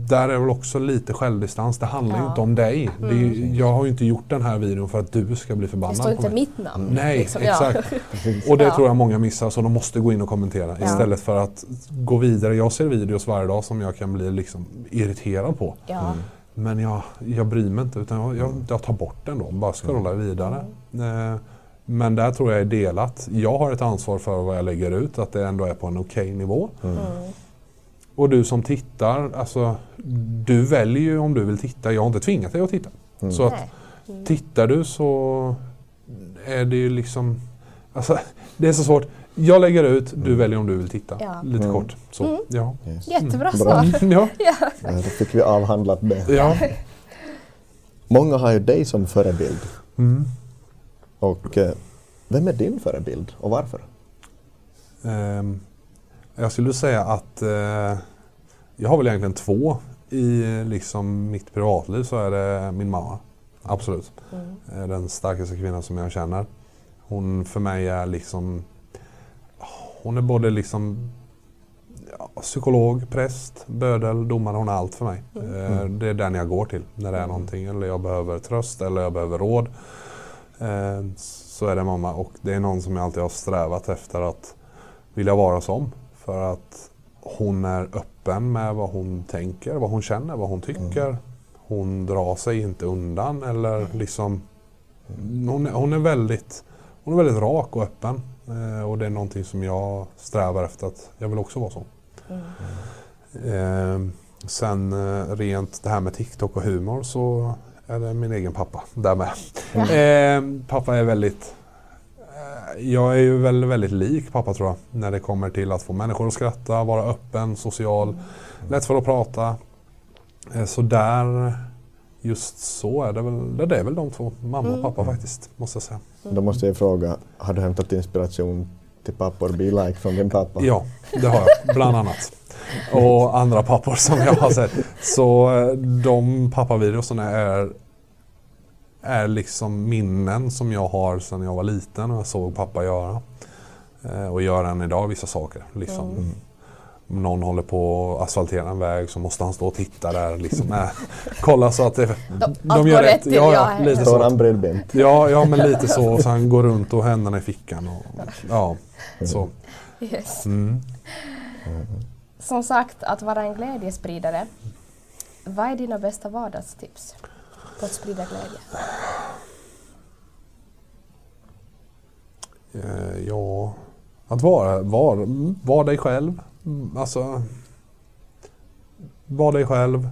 där är väl också lite självdistans. Det handlar ju Ja. inte om dig. Det är, ju- Mm. jag har ju inte gjort den här videon för att du ska bli Det förbannad står på inte mig. mitt namn. Nej, liksom. Ja. exakt. (laughs) Och det Ja. tror jag många missar så de måste gå in och kommentera Ja. istället för att gå vidare. Jag ser videos varje dag som jag kan bli liksom irriterad på. Ja. Men jag, jag bryr mig inte utan jag, jag, jag tar bort den då. Bara scrollar vidare. Eh, Men där tror jag är delat. Jag har ett ansvar för vad jag lägger ut, att det ändå är på en okej nivå. Mm. Mm. Och du som tittar, alltså du väljer ju om du vill titta. Jag har inte tvingat dig att titta. Mm. Så att. Mm. Tittar du så är det ju liksom... Alltså, det är så svårt. Jag lägger ut, du Mm. väljer om du vill titta. Ja. Lite Mm. kort. Så. Mm. Ja. Yes. Jättebra Bra. svar. (laughs) ja. Ja. Ja, då fick vi avhandlat det. ja. (laughs) Många har ju dig som förebild. Mm. Och eh, vem är din förebild och varför? Ehm, jag skulle säga att eh, jag har väl egentligen två. I liksom mitt privatliv så är det min mamma. Absolut. Mm. är den starkaste kvinnan som jag känner. Hon för mig är liksom Hon är både liksom ja, psykolog, präst, bödel, domare. Hon är allt för mig. Eh, Det är den jag går till när det är någonting eller jag behöver tröst eller jag behöver råd. Eh, Så är det mamma och det är någon som jag alltid har strävat efter att vilja vara som. För att hon är öppen med vad hon tänker, vad hon känner, vad hon tycker. Hon drar sig inte undan eller liksom hon är, hon är, väldigt, hon är väldigt rak och öppen. Eh, och det är någonting som jag strävar efter att jag vill också vara så. Mm. Eh, sen eh, rent det här med TikTok och humor så är det min egen pappa där med. Eh, pappa är väldigt jag är ju väldigt, väldigt lik pappa tror jag när det kommer till att få människor att skratta, vara öppen, social, lätt för att prata. Eh, så där, just så är det väl, det är väl de två, mamma och Mm. pappa faktiskt, måste jag säga. Då måste jag fråga, har du hämtat inspiration till pappor Be Like från din pappa? Ja, det har jag, bland annat. Och andra pappor som jag har sett. Så eh, de pappavideorna är, är liksom minnen som jag har sedan jag var liten och jag såg pappa göra. Eh, Och gör än idag vissa saker. Liksom. Mm. Om någon håller på att asfaltera en väg så måste han stå och titta där. Liksom. Äh, kolla så att det, de går gör rätt rätt. Ja, ja, lite så. han bredbent? Ja, ja, men lite så. Och sen går runt och händerna i fickan. Och, ja, så. Yes. Mm. Som sagt, att vara en glädjespridare. Vad är dina bästa vardagstips på att sprida glädje? Eh, ja, att vara, vara, vara dig själv. Mm, Alltså, vara dig själv.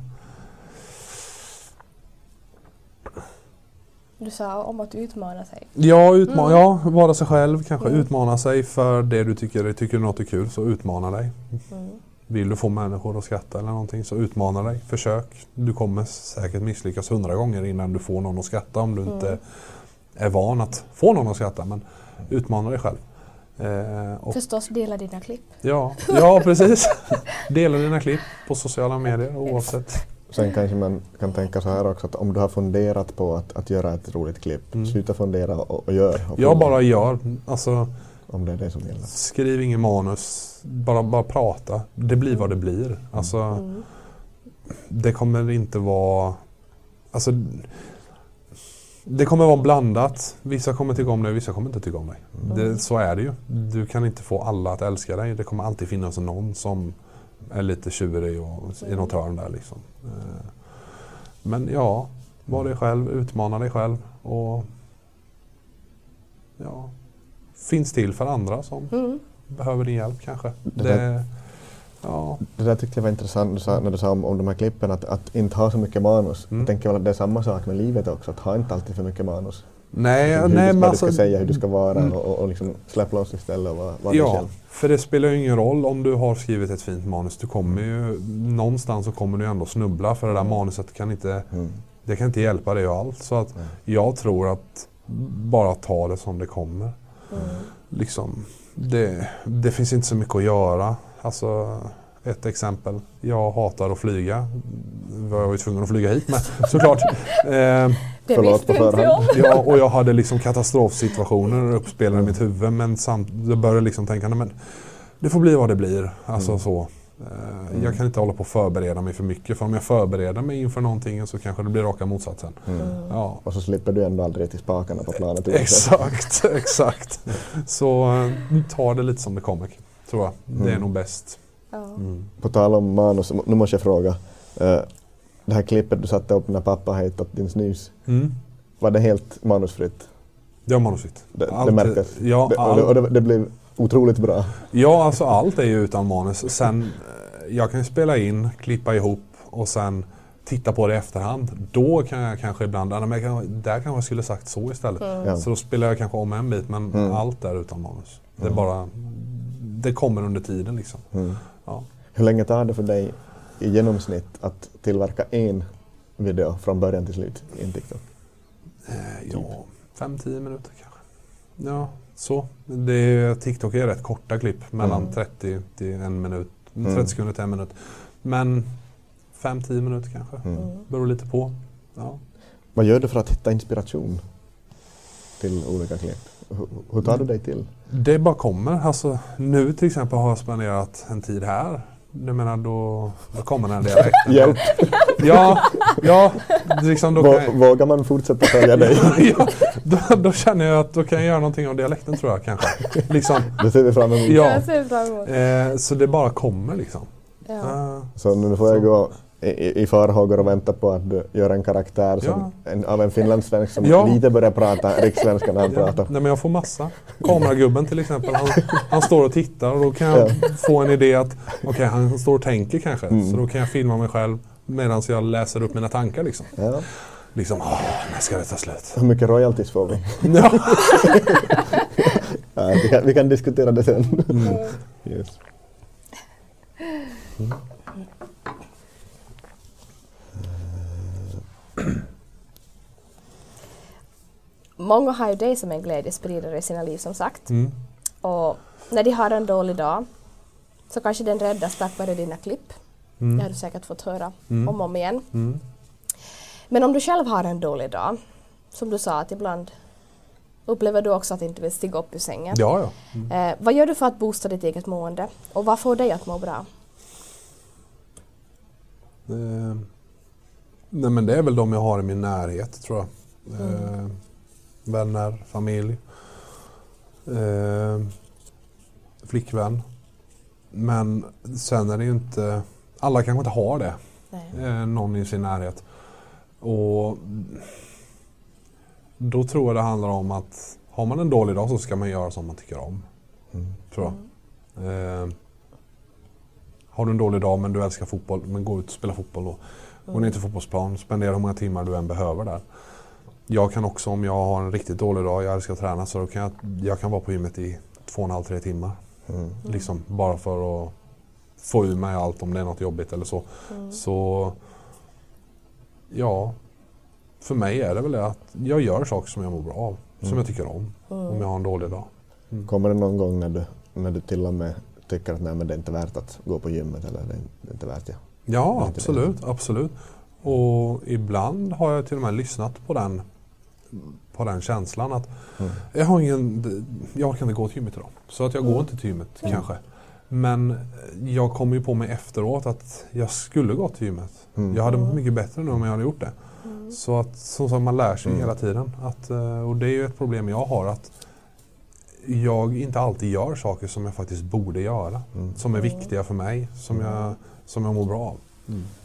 Du sa om att utmana sig. Ja, utma- Mm. ja, vara sig själv. Kanske Mm. utmana sig för det du tycker. Tycker du något är kul så utmana dig. Mm. Vill du få människor att skratta eller någonting så utmana dig. Försök. Du kommer säkert misslyckas hundra gånger innan du får någon att skratta om du Mm. inte är van att få någon att skratta. Men utmana dig själv. Eh, och Förstås dela dina klipp. Ja, (laughs) ja precis. Dela dina klipp på sociala medier oavsett. Sen kanske man kan tänka så här också att om du har funderat på att, att göra ett roligt klipp, Mm. sluta fundera och, och gör. Och Jag bara gör. Alltså, Om det är det som gäller. Skriv ingen manus, bara, bara prata. Det blir vad det blir. Alltså, Mm. Det kommer inte vara... Alltså, det kommer vara blandat. Vissa kommer tycka om dig, vissa kommer inte tycka om dig. Det, så är det ju. Du kan inte få alla att älska dig. Det kommer alltid finnas någon som är lite tjurig och i något hörn där. Liksom. Eh, Men ja, var dig själv, utmana dig själv och ja, finns till för andra som Mm. behöver din hjälp kanske. Det Det, där- ja, Det där tyckte jag var intressant du sa, när du sa om, om de här klippen, att, att inte ha så mycket manus. Mm. Jag tänker väl att det är samma sak med livet också, att ha inte alltid för mycket manus. nej, hur nej du, men vad alltså, du ska säga, hur du ska vara Mm. och, och, och liksom släpp loss istället och vara, vara dig Ja, själv. för det spelar ju ingen roll om du har skrivit ett fint manus. Du kommer ju, någonstans så kommer du ändå snubbla för det där manuset kan inte, Mm. det kan inte hjälpa dig allt. Så att Nej. jag tror att bara ta det som det kommer. Mm. Liksom, det, det finns inte så mycket att göra. Alltså, ett exempel. Jag hatar att flyga. Jag var ju tvungen att flyga hit med (laughs) såklart. Eh, Det visste inte jag. Ja, och jag hade liksom katastrofsituationer uppspelade i mitt huvud men samt, jag började liksom tänka, nej men det får bli vad det blir. Alltså Mm. så. Eh, Jag kan inte hålla på och förbereda mig för mycket för om jag förbereder mig inför någonting så kanske det blir raka motsatsen. Mm. Ja, Och så slipper du ändå aldrig till spakarna på planet. (laughs) exakt, (laughs) exakt. Så eh, ta det lite som det kommer, tror jag. Det är Mm. nog bäst. Mm. På tal om manus, nu måste jag fråga. eh, det här klippet du satte upp när pappa hetat din snus, Mm. var det helt manusfritt? Det har manusfritt. Det, det märktes? Ja, det, och allt- det, och det, det blev otroligt bra. Ja, alltså allt är ju utan manus. Sen, eh, jag kan ju spela in, klippa ihop och sen titta på det i efterhand. Då kan jag kanske ibland, men jag kan, där kanske jag skulle sagt så istället. Ja. Så då spelar jag kanske om en bit, men Mm. allt är utan manus. Det är Mm. bara, det kommer under tiden liksom. Mm. Ja. Hur länge tar det för dig i genomsnitt att tillverka en video från början till slut i en TikTok? Eh, ja, fem, tio minuter kanske. Ja, så. Det är, TikTok är rätt korta klipp, mellan Mm. 30 till en minut. 30 Mm. sekunder till en minut. Men fem, tio minuter kanske. Mm. Beror lite på. Ja. Vad gör du för att hitta inspiration till olika klipp? Hur, hur tar du dig till? Det bara kommer. Alltså, nu till exempel har jag spenderat en tid här. Du menar då, då kommer den (laughs) dialekten. Hjälp! Ja, ja liksom då kan Vå- jag, Vågar man fortsätta följa dig? (laughs) ja, då, då känner jag att då kan jag göra någonting av dialekten tror jag kanske. Liksom, Det ser vi fram emot. ja. Jag ser fram emot. Eh, så det bara kommer liksom. Ja. Eh, Så nu får jag gå i, i, farhågor och vänta på att du gör en karaktär som en, av en finlandssvensk som Ja. lite börjar prata rikssvenska när han ja, pratar. nej men jag får massa. Kameragubben till exempel, han, han står och tittar och då kan jag Ja. få en idé att okej, han står och tänker kanske. Mm. Så då kan jag filma mig själv medan jag läser upp mina tankar liksom. Ja. Liksom, åh, när ska det ta slut? Hur mycket royalties får vi? Ja. (laughs) Ja, vi, kan, vi kan diskutera det sen. Mm. Yes. Många har ju dig som en glädjespridare i sina liv som sagt. Mm. Och när de har en dålig dag så kanske den räddas tack vare dina klipp. Det har Mm. du säkert fått höra Mm. om och om igen. Mm. Men om du själv har en dålig dag, som du sa att ibland upplever du också att du inte vill stiga upp ur sängen. Ja, ja. Mm. Eh, vad gör du för att boosta ditt eget mående? Och vad får dig att må bra? Eh, nej men det är väl de jag har i min närhet tror jag. Eh, vänner, familj, eh, flickvän. Men sen är det ju inte, alla kanske inte har det. Eh, någon i sin närhet. Och då tror jag det handlar om att har man en dålig dag så ska man göra som man tycker om. Mm. Tror jag. Eh, har du en dålig dag men du älskar fotboll, men gå ut och spela fotboll då. Gå ner till fotbollsplan, spendera hur många timmar du än behöver där. Jag kan också om jag har en riktigt dålig dag, jag älskar att träna, så då kan jag, jag kan vara på gymmet i två och en halv, tre timmar. Mm. Liksom bara för att få ur mig allt om det är något jobbigt eller så. Mm. Så ja, för mig är det väl det att jag gör saker som jag mår bra av. Som Mm. jag tycker om. Om jag har en dålig dag. Kommer det någon gång när du, när du till och med tycker att nej, men det är inte värt att gå på gymmet eller det är inte värt det? Ja, absolut, absolut. Och ibland har jag till och med lyssnat på den på den känslan att jag har ingen, jag orkar inte gå till gymmet idag. Så att jag går inte till gymmet kanske. Men jag kom ju på mig efteråt att jag skulle gå till gymmet. Jag hade mått mycket bättre nu om jag hade gjort det. Så att som sagt, man lär sig hela tiden. Att, eh, och det är ju ett problem jag har att jag inte alltid gör saker som jag faktiskt borde göra. Som är viktiga för mig, som jag, som jag mår bra av.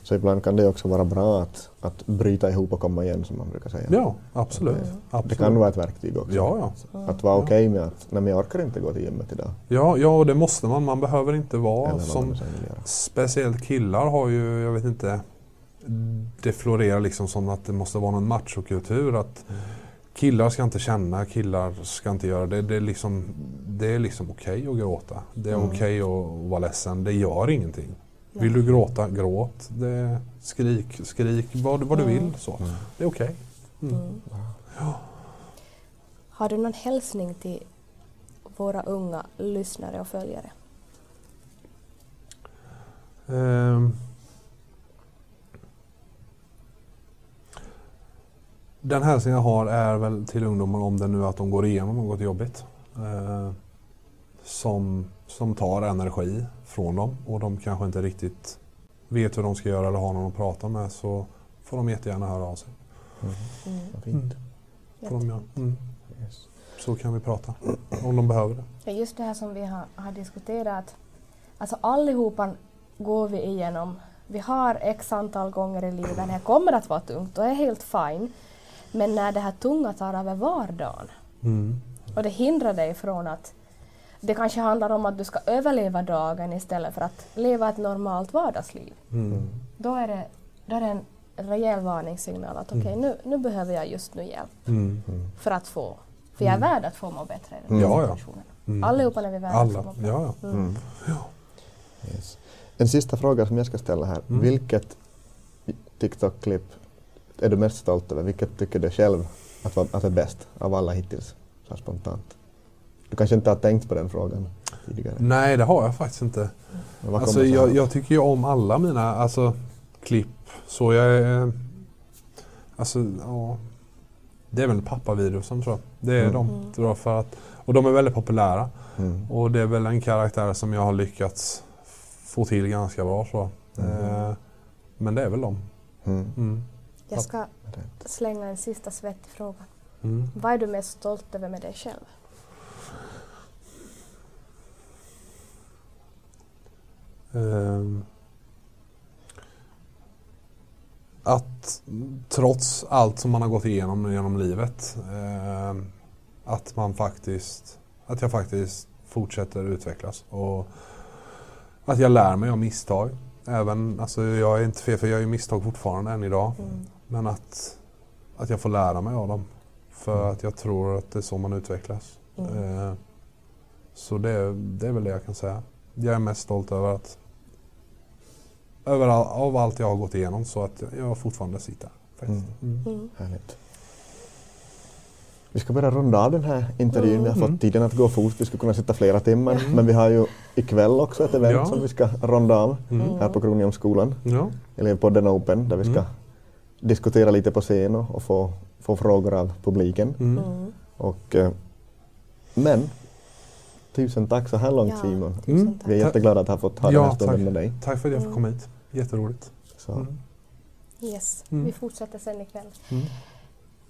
Så ibland kan det också vara bra att, att bryta ihop och komma igen som man brukar säga. Ja, absolut. Det absolut. kan vara ett verktyg också. Ja, ja. Att vara okej med att nej, men jag orkar inte gå till gymmet idag. Ja, ja, och det måste man. Man behöver inte vara som... Speciellt killar har ju, jag vet inte, det florerar liksom som att det måste vara någon machokultur. Att killar ska inte känna, killar ska inte göra det. Det är liksom, det är liksom okej att gråta. Det är okej att vara ledsen. Det gör ingenting. Vill du gråta, gråt. Det, skrik, skrik vad, vad du vill. Så. Det är okej. Har du någon hälsning till våra unga lyssnare och följare? Ehm. Den hälsning jag har är väl till ungdomar om det nu att de går igenom något jobbigt. Eh, som, som tar energi från dem och de kanske inte riktigt vet hur de ska göra eller har någon att prata med så får de jättegärna höra av sig. Vad fint. Får de göra. Mm. Yes. Så kan vi prata om de behöver det. Ja, just det här som vi har, har diskuterat. Alltså allihopa går vi igenom. Vi har x antal gånger i livet när det kommer att vara tungt och är helt fine. Men när det här tunga tar över vardagen Mm. och det hindrar dig från att det kanske handlar om att du ska överleva dagen istället för att leva ett normalt vardagsliv. Mm. Då är det, då är det en rejäl varningssignal att okej, nu, nu behöver jag just nu hjälp Mm. för att få, för jag är värd att få må bättre i den Ja, här ja. situationen. Mm. Allihopa är vi värda att få Alla, må bättre. ja, ja. Mm. Yes. En sista fråga som jag ska ställa här. Mm. Vilket TikTok-klipp är du mest stolt över? Vilket tycker du själv att, var, att är bäst av alla hittills? Så spontant. Du kanske inte har tänkt på den frågan tidigare? Nej, det har jag faktiskt inte. Alltså, så jag, jag tycker ju om alla mina alltså, klipp. Så jag är... Alltså, ja. Det är väl pappavideosen tror jag. Det är Mm. de. Tror jag, för att, och de är väldigt populära. Mm. Och det är väl en karaktär som jag har lyckats få till ganska bra tror jag. Eh, men det är väl de. Mm. Mm. Jag ska slänga en sista svettig fråga. Mm. Vad är du mest stolt över med dig själv? Att trots allt som man har gått igenom genom livet ehm, att man faktiskt att jag faktiskt fortsätter utvecklas och att jag lär mig av misstag. Även, alltså jag är inte fel för jag gör ju misstag fortfarande än idag. Men att, att jag får lära mig av dem. För att jag tror att det är så man utvecklas. Eh, så det, det är väl det jag kan säga. Jag är mest stolt över att över all, av allt jag har gått igenom så att jag fortfarande sitter. Faktiskt. Mm. Härligt. Vi ska börja runda av den här intervjun. Vi har Mm. fått tiden att gå fort. Vi skulle kunna sitta flera timmar. Men vi har ju ikväll också ett event Ja. som vi ska runda av Mm. här på Kronhjälmsskolan. Ja. Elevpodden Open där vi ska Mm. diskutera lite på scen och, och få, få frågor av publiken. Mm. Och, eh, men tusen tack så här långt Ja, Simon. Mm. Vi är jätteglada att ha fått ha den här Ja, stunden tack. med dig. Tack för att jag fick komma hit. Jätteroligt. Så, Mm. Yes, Mm. vi fortsätter sen ikväll. Mm.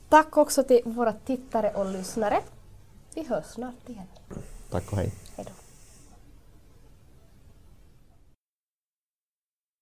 Tack också till våra tittare och lyssnare. Vi hörs snart igen. Tack och hej.